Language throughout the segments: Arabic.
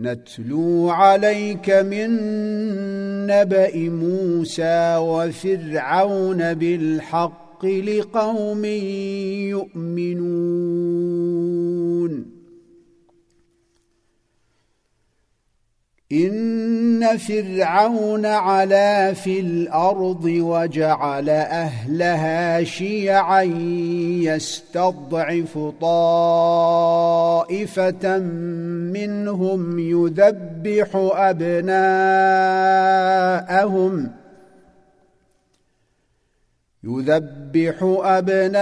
نتلو عليك من نبأ موسى وفرعون بالحق لقوم يؤمنون. ان فرعون علا في الأرض وجعل اهلها شيعا يستضعف طائفه منهم يذبح ابناءهم يذبح ابناءهم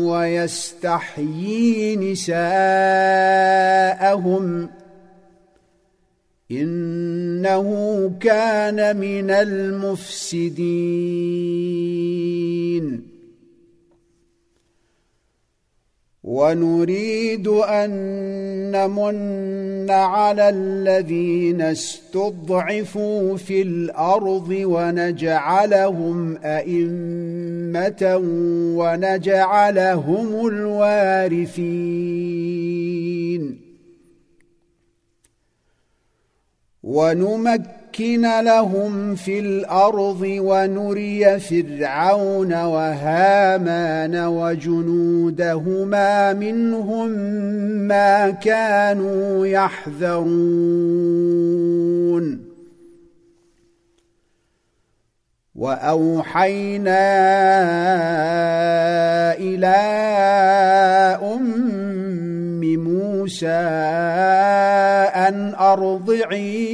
ويستحيي نساءهم إنه كان من المفسدين. ونريد أن نمن على الذين استضعفوا في الأرض ونجعلهم أئمة ونجعلهم الوارثين. ونمكن لهم في الأرض ونري فرعون وهامان وجنودهما منهم ما كانوا يحذرون. وأوحينا إلى ام موسى ان أرضعيه.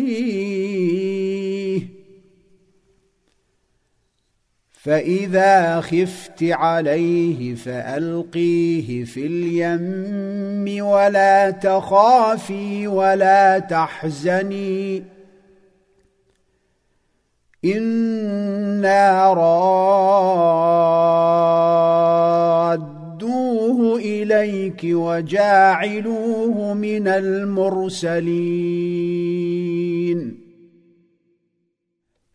فإذا خفت عليه فألقيه في اليم ولا تخافي ولا تحزني. إنا رادوه إليك وجاعلوه من المرسلين.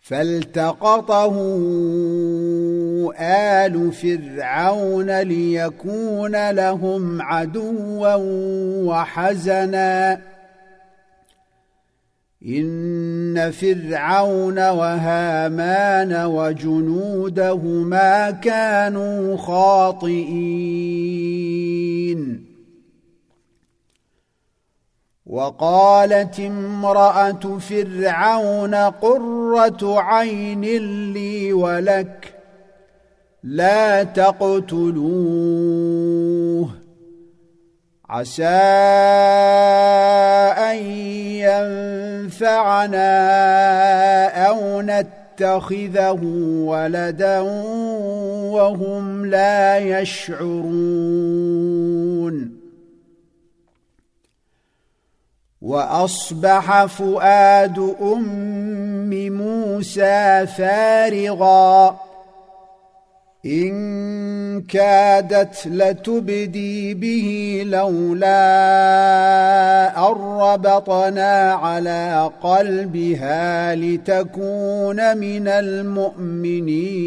فالتقطه آل فرعون ليكون لهم عدوا وحزنا. إن فرعون وهامان وجنودهما كانوا خاطئين. وقالت امرأة فرعون قرة عين لي ولك لا تقتلوه عسى أن ينفعنا أو نتخذه ولدا وهم لا يشعرون. وأصبح فؤاد أم موسى فارغا. إن كادت لتبدي به لولا أن ربطنا على قلبها لتكون من المؤمنين.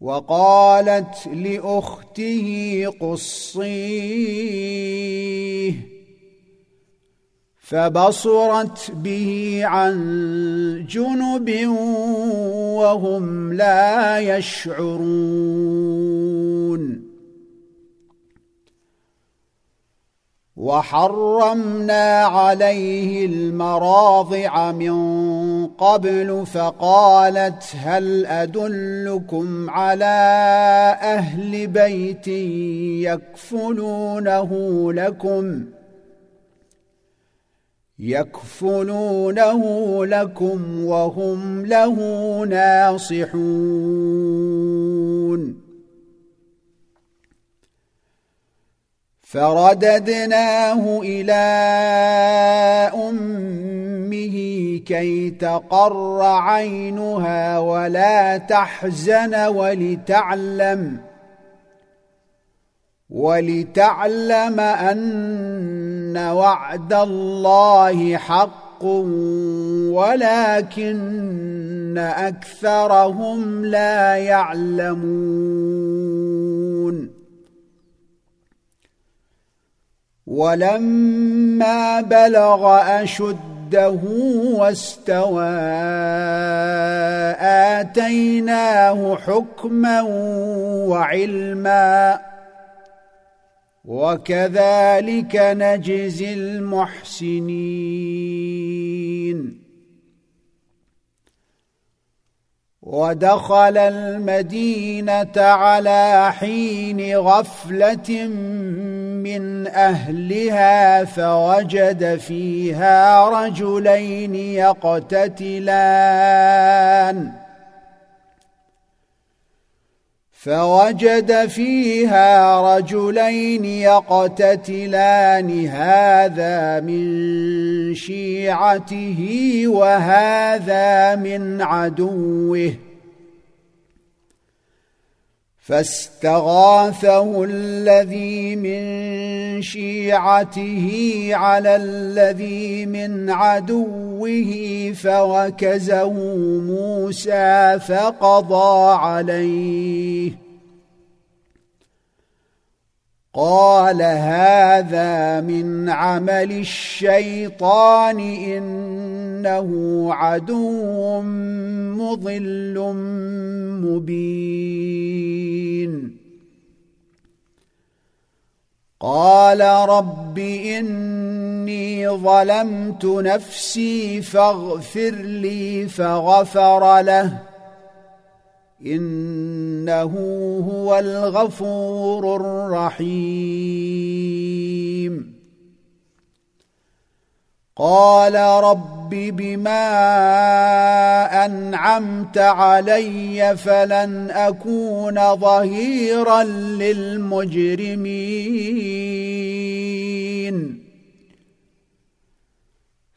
وقالت لأخته قصيه فبصرت به عن جنب وهم لا يشعرون. وحرمنا عليه المراضع من قبل فقالت هل أدلكم على أهل بيت يكفلونه لكم ۖ؟ يكفلونه لكم وهم له ناصحون. فرددناه إلى أمه كي تقر عينها ولا تحزن ولتعلم ولتعلم أن وعد الله حق ولكن أكثرهم لا يعلمون. ولما بلغ أشده واستوى آتيناه حكما وعلما. وكذلك نجزي المحسنين. ودخل المدينة على حين غفلة من أهلها فوجد فيها رجلين يقتتلان. فوجد فيها رجلين يقتتلان هذا من شيعته وهذا من عدوه. فاستغاثه الذي من شيعته على الذي من عدوه فوكزه موسى فقضى عليه. قال هذا من عمل الشيطان إنه عدو مضل مبين. قال رب إني ظلمت نفسي فاغفر لي فغفر له. إنه هو الغفور الرحيم. قال رب بما أنعمت علي فلن أكون ظهيرا للمجرمين.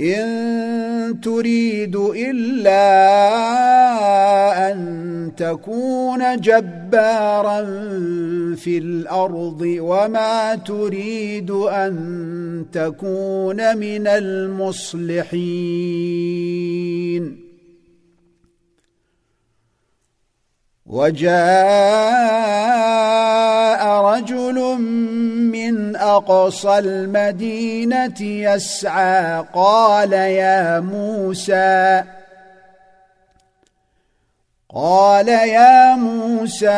إن تريد إلا أن تكون جبارا في الأرض وما تريد أن تكون من المصلحين. وجاء رجل من أقصى المدينة يسعى قال يا موسى قال يا موسى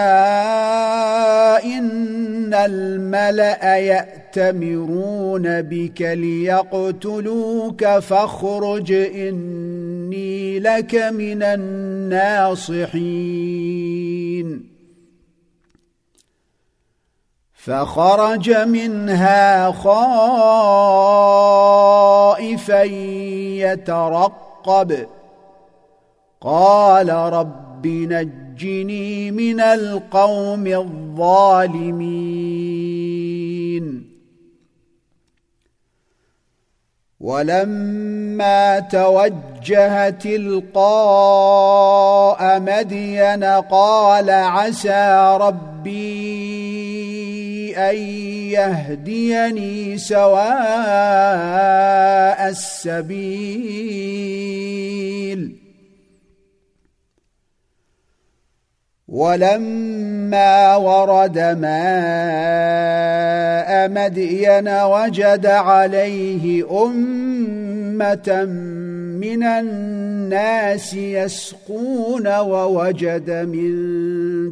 إن الملأ يأتمرون بك ليقتلوك فاخرج إني لك من الناصحين. فخرج منها خائفا يترقب. قال رب نجني من القوم الظالمين. ولما توجه تلقاء مدين قال عسى ربي أن يهديني سواء السبيل. ولما ورد ماء مدين وجد عليه أمة من الناس يسقون ووجد من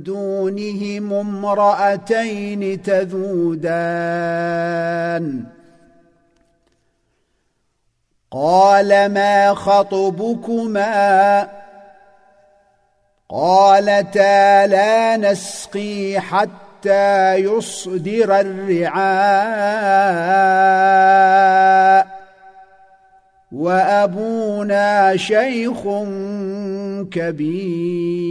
دونهم امرأتين تذودان. قال ما خطبكما؟ قالتا لا نسقي حتى يصدر الرعاء وأبونا شيخ كبير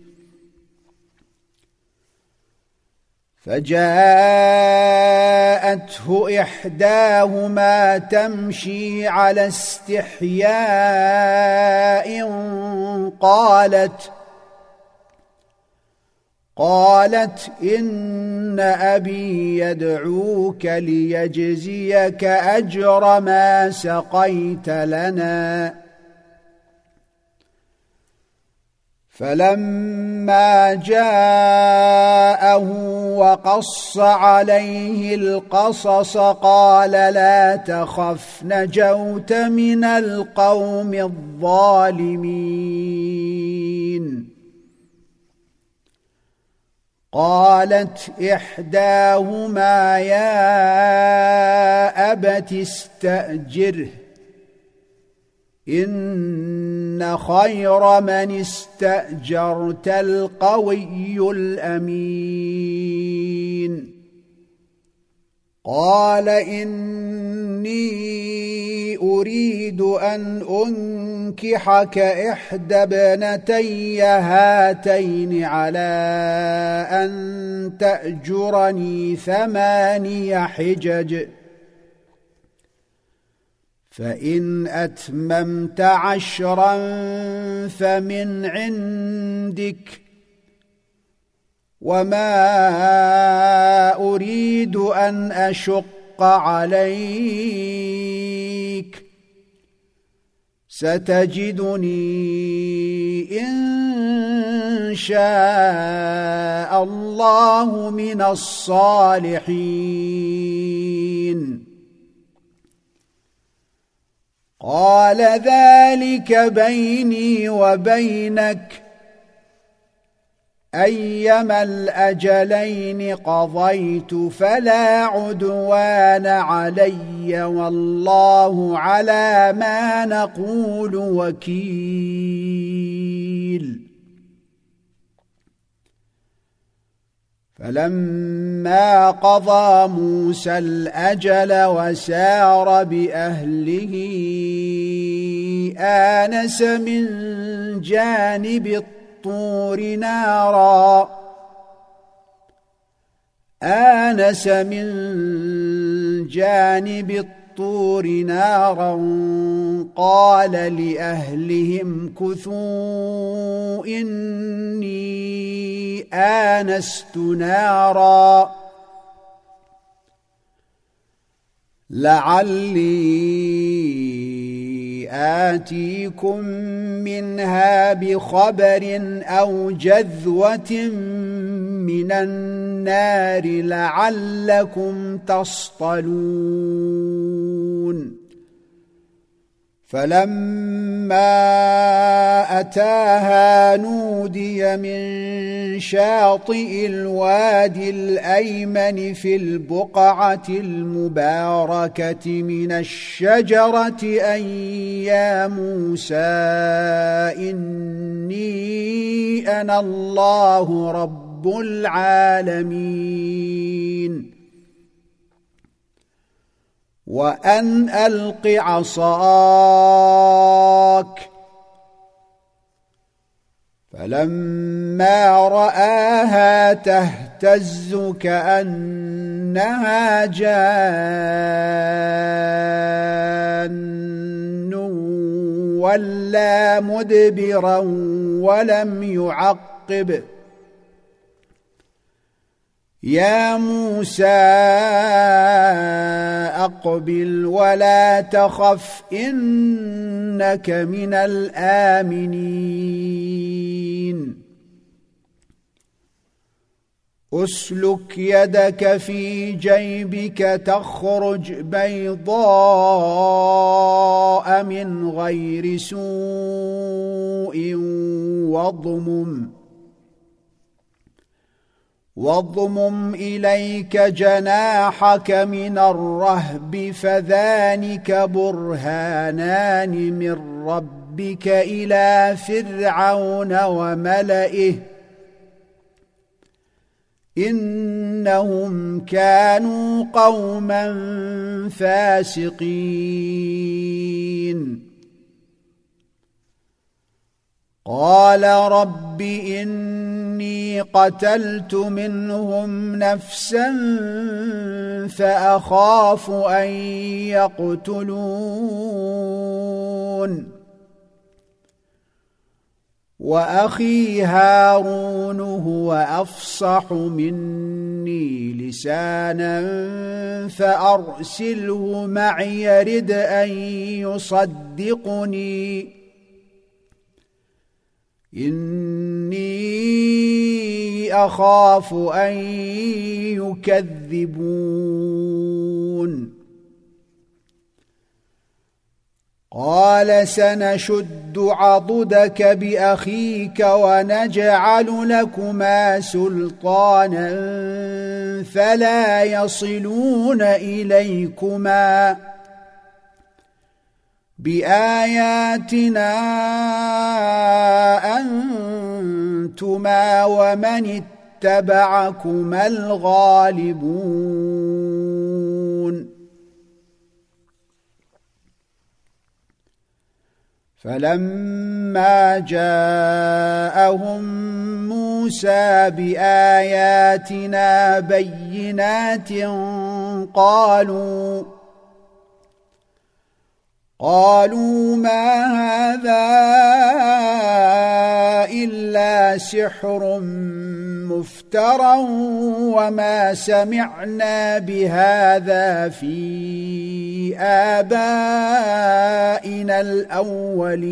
فجاءته إحداهما تمشي على استحياء قالت قالت إن أبي يدعوك ليجزيك أجر ما سقيت لنا. فلما جاءه وقص عليه القصص قال لا تخف نجوت من القوم الظالمين. قالت إحداهما يا أبت استأجره. إن خير من استأجرت القوي الأمين. قال إني أريد أن أنكحك إحدى ابنتي هاتين على أن تأجرني ثماني حجج. فإن أتممت عشرا فمن عندك وما أريد أن أشق عليك. ستجدني إن شاء الله من الصالحين. قال ذلك بيني وبينك أيما الأجلين قضيت فلا عدوان علي والله على ما نقول وكيل فلما قضى موسى الأجل وسار بأهله آنس من جانب الطور نارا. آنس من جانب الطور الطور نارا قال لأهلهم كثوا إني آنست نارا. لعلي آتيكم منها بخبر أو جذوة من النار لعلكم تصطلون. فلما اتاها نودي من شاطئ الوادي الايمن في البقعه المباركه من الشجره ان يا موسى اني أنا الله رب العالمين. وأن ألق عصاك. فلما رآها تهتز كأنها جان ولا مدبرا ولم يعقب. يا موسى أقبل ولا تخف إنك من الآمنين. أسلك يدك في جيبك تخرج بيضاء من غير سوء واضمم. واضمم اليك جناحك من الرهب فذلك برهانان من ربك إلى فرعون وملئه انهم كانوا قوما فاسقين قال رب إني قتلت منهم نفسا فأخاف أن يقتلون. وأخي هارون هو أفصح مني لسانا فأرسله معي يرد أن يصدقني. إني أخاف أن يكذبون. قال سنشد عضدك بأخيك ونجعل لكما سلطانا فلا يصلون إليكما. بآياتنا أنتما ومن اتبعكما الغالبون. فلما جاءهم موسى بآياتنا بينات قالوا قالوا ما هذا إلا سحر مفترى وما سمعنا بهذا في آبائنا الأولين.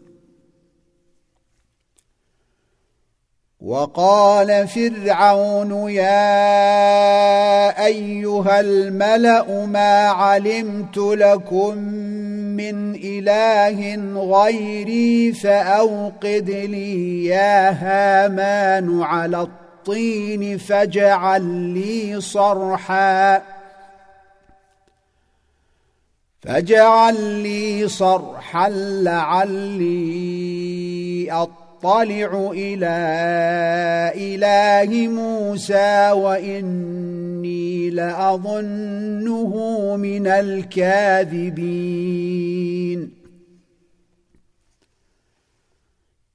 وقال فرعون يا أيها الملأ ما علمت لكم من إله غيري فأوقد لي يا هامان على الطين فاجعل لي صرحا فاجعل لي صرحا لعلي أطلع أطلع إلى إله موسى وإني لأظنه من الكاذبين.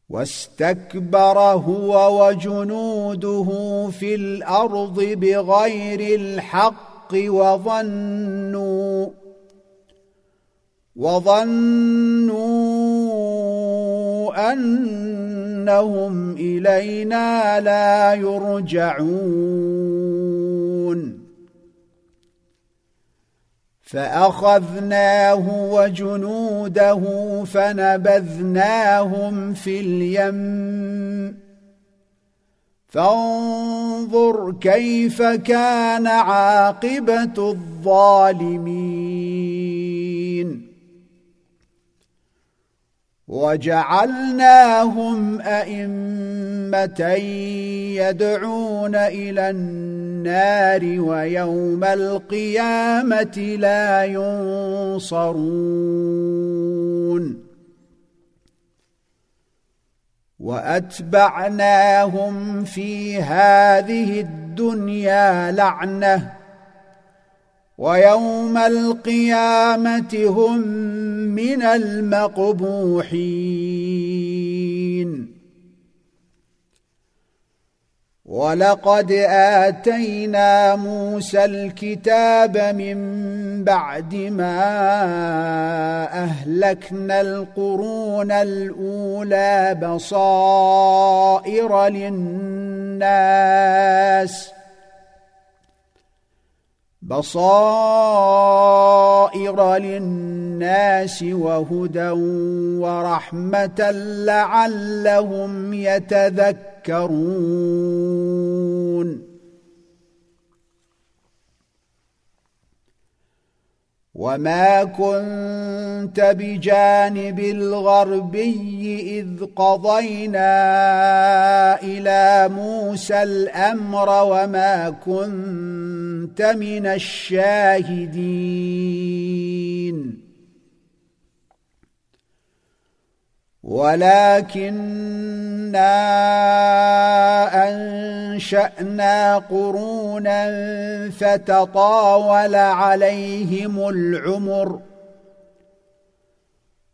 واستكبر هو وجنوده في الأرض بغير الحق وظنوا وظنوا أنهم إلينا لا يرجعون. فأخذناه وجنوده فنبذناهم في اليم. فانظر كيف كان عاقبة الظالمين. وجعلناهم ائمه يدعون إلى النار ويوم القيامة لا ينصرون. وأتبعناهم في هذه الدنيا لعنة ويوم القيامة هم من المقبوحين. ولقد آتينا موسى الكتاب من بعد ما أهلكنا القرون الأولى بصائر للناس بصائر للناس وهدى ورحمة لعلهم يتذكرون. وما كنت بجانب الغربي اذ قضينا إلى موسى الامر وما كنت من الشاهدين ولكنا أنشأنا قرونا فتطاول عليهم العمر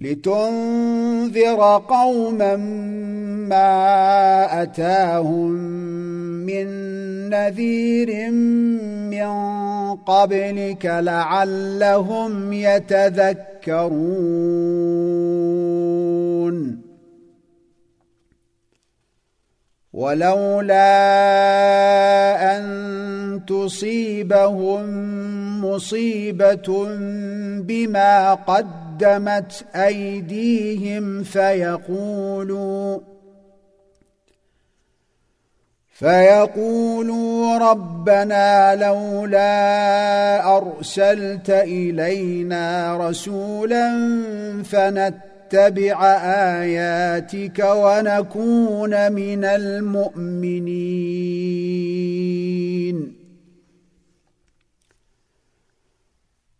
لتنذر قوما ما أتاهم من نذير من قبلك لعلهم يتذكرون. ولولا أن تصيبهم مصيبة بما قدمت أيديهم فيقولوا فيقولوا ربنا لولا أرسلت إلينا رسولا فنتبع آياتك ونكون من المؤمنين.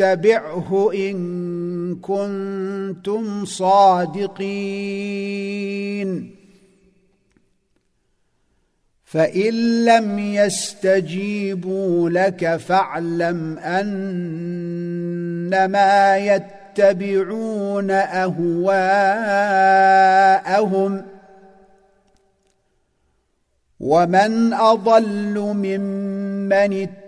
اتبعه إن كنتم صادقين. فإن لم يستجيبوا لك فاعلم أنما يتبعون أهواءهم. ومن أضل ممن اتبع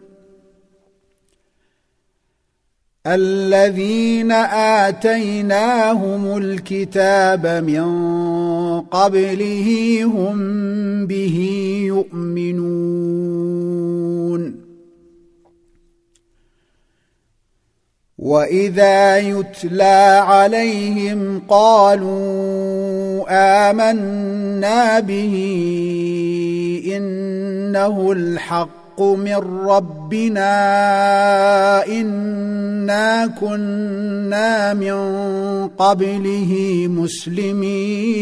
الذين آتيناهم الكتاب من قبله هم به يؤمنون. واذا يتلى عليهم قالوا امنا به انه الحق من ربنا إنا كنا من قبله مسلمين.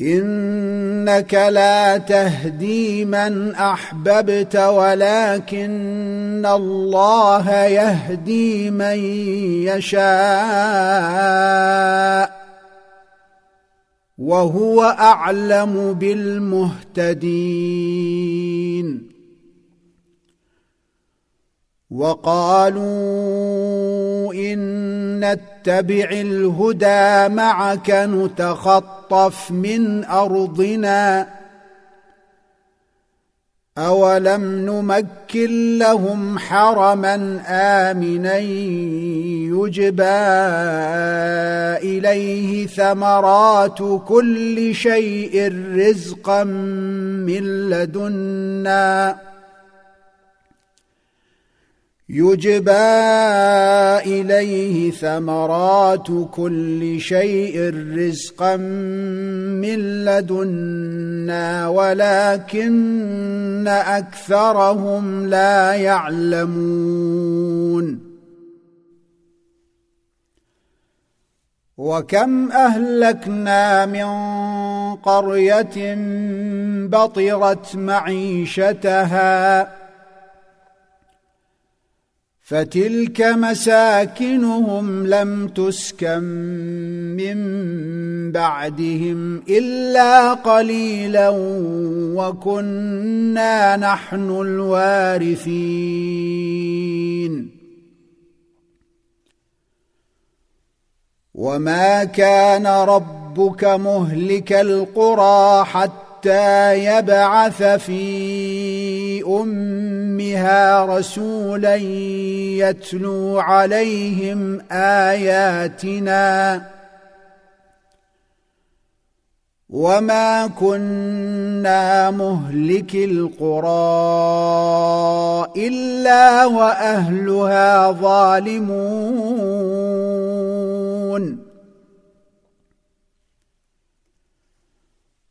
إنك لا تهدي من أحببت ولكن الله يهدي من يشاء وهو أعلم بالمهتدين وقالوا إن نتبع الهدى معك نتخطف من أرضنا. أولم نمكن لهم حرما آمنا يجبى إليه ثمرات كل شيء رزقا من لدنا. يجبى إليه ثمرات كل شيء رزقا من لدنا ولكن أكثرهم لا يعلمون. وكم أهلكنا من قرية بطرت معيشتها فتلك مساكنهم لم تسكن من بعدهم إلا قليلا وكنا نحن الوارثين. وما كان ربك مهلك القرى حتى حتى يبعث في أمها رسولا يتلو عليهم آياتنا. وما كنا مهلك القرى الا واهلها ظالمون.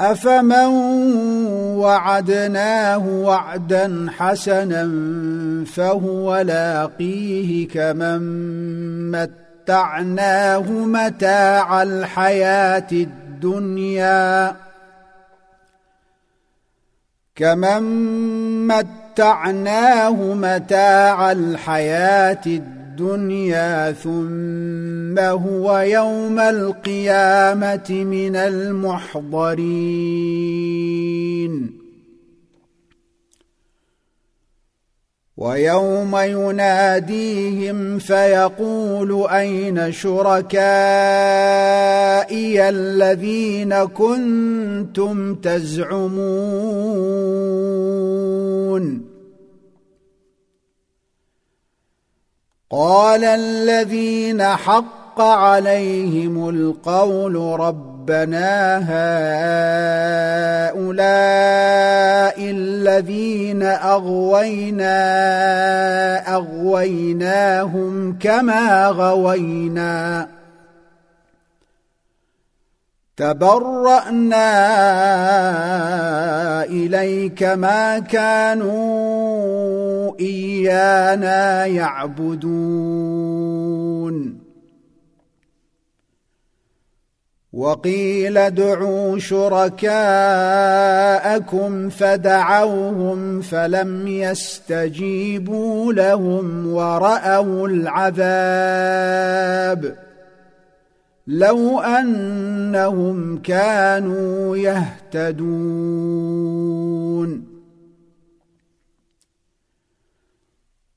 أفمن وعدناه وعدا حسنا فهو لاقيه كمن متعناه متاع الحياة الدنيا كمن متعناه متاع الحياة الدنيا ثم هو يوم القيامة من المحضرين. ويوم يناديهم فيقول أين شركائي الذين كنتم تزعمون؟ قال الذين حق عليهم القول ربنا هؤلاء الذين أغوينا أغويناهم كما غوينا. تبرأنا إليك ما كانوا إيانا يعبدون. وقيل ادعوا شركاءكم فدعوهم فلم يستجيبوا لهم ورأوا العذاب. لو أنهم كانوا يهتدون.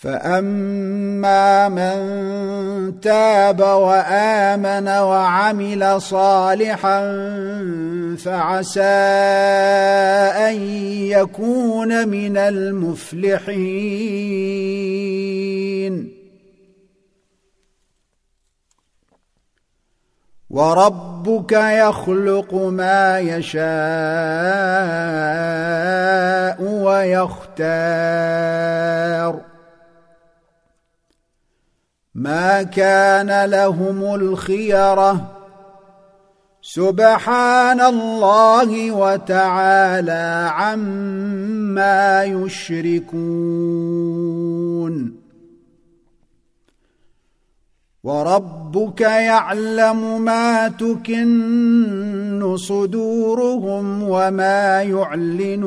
فاما من تاب وامن وعمل صالحا فعسى ان يكون من المفلحين وربك يخلق ما يشاء ويختار ما كان لهم الخيرة. سبحان الله وتعالى عما يشركون. وربك يعلم ما تكن صدورهم وما يعلنون.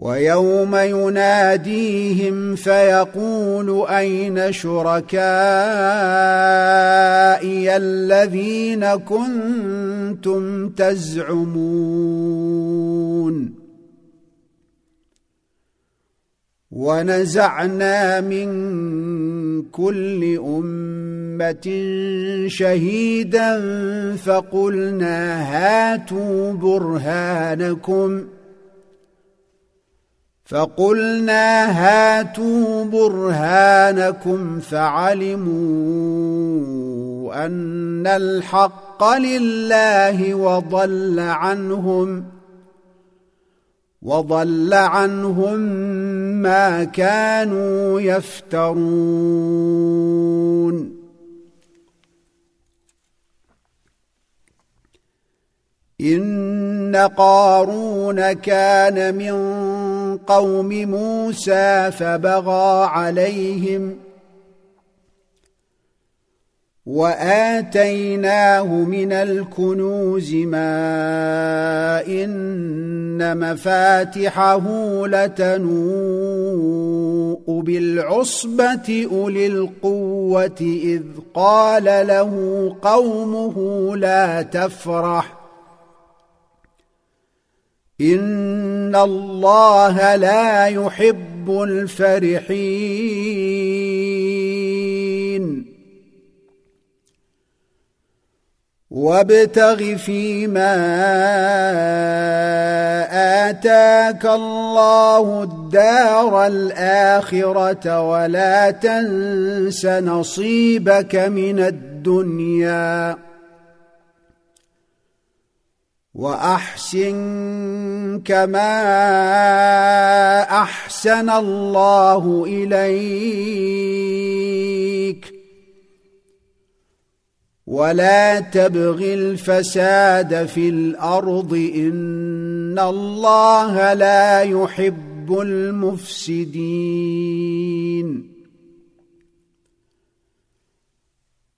ويوم يناديهم فيقول أين شركائي الذين كنتم تزعمون؟ ونزعنا من كل أمة شهيدا فقلنا هاتوا برهانكم فقلنا هاتوا برهانكم فعلموا أن الحق لله وضل عنهم وضل عنهم ما كانوا يفترون إن قارون كان من قوم موسى فبغى عليهم وآتيناه من الكنوز ما إن مفاتحه لتنوء بالعصبة أولي القوة إذ قال له قومه لا تفرح ان الله لا يحب الفرحين وابتغ فيما اتاك الله الدار الاخره ولا تنس نصيبك من الدنيا وأحسن كما أحسن الله إليك. ولا تبغ الفساد في الأرض إن الله لا يحب المفسدين.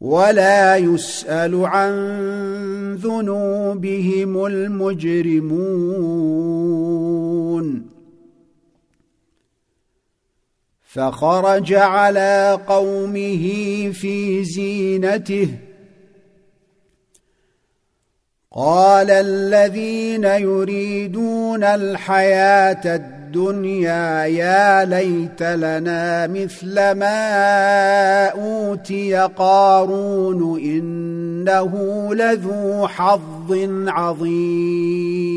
ولا يسأل عن ذنوبهم المجرمون. فخرج على قومه في زينته. قال الذين يريدون الحياة الدنيا الدنيا يا ليت لنا مثل ما أوتي قارون إنه لذو حظ عظيم.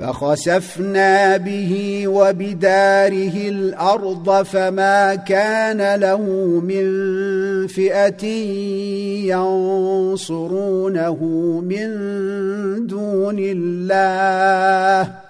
فخسفنا به وبداره الأرض فما كان له من فئة ينصرونه من دون الله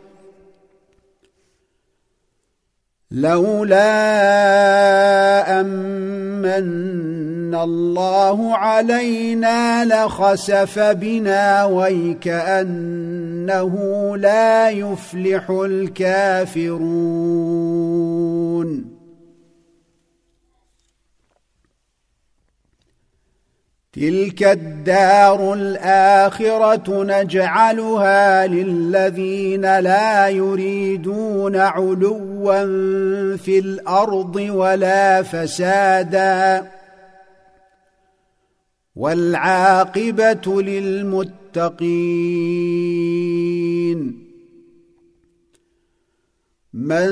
لولا أمن الله علينا لخسف بنا ويكأنه لا يفلح الكافرون. تلك الدار الآخرة نجعلها للذين لا يريدون علوا في الأرض ولا فسادا. والعاقبة للمتقين. من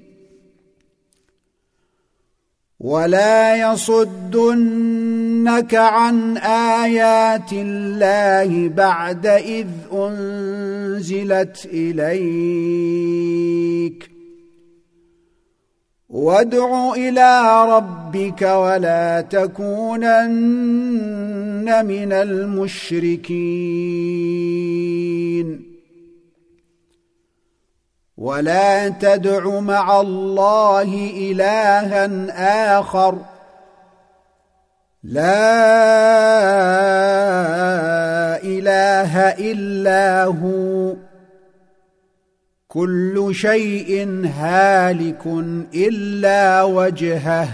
ولا يصدنك عن آيات الله بعد إذ أنزلت إليك. وادع إلى ربك ولا تكونن من المشركين. ولا تدع مع الله إلها آخر. لا إله إلا هو. كل شيء هالك إلا وجهه.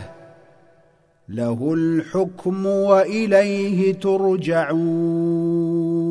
له الحكم وإليه ترجعون.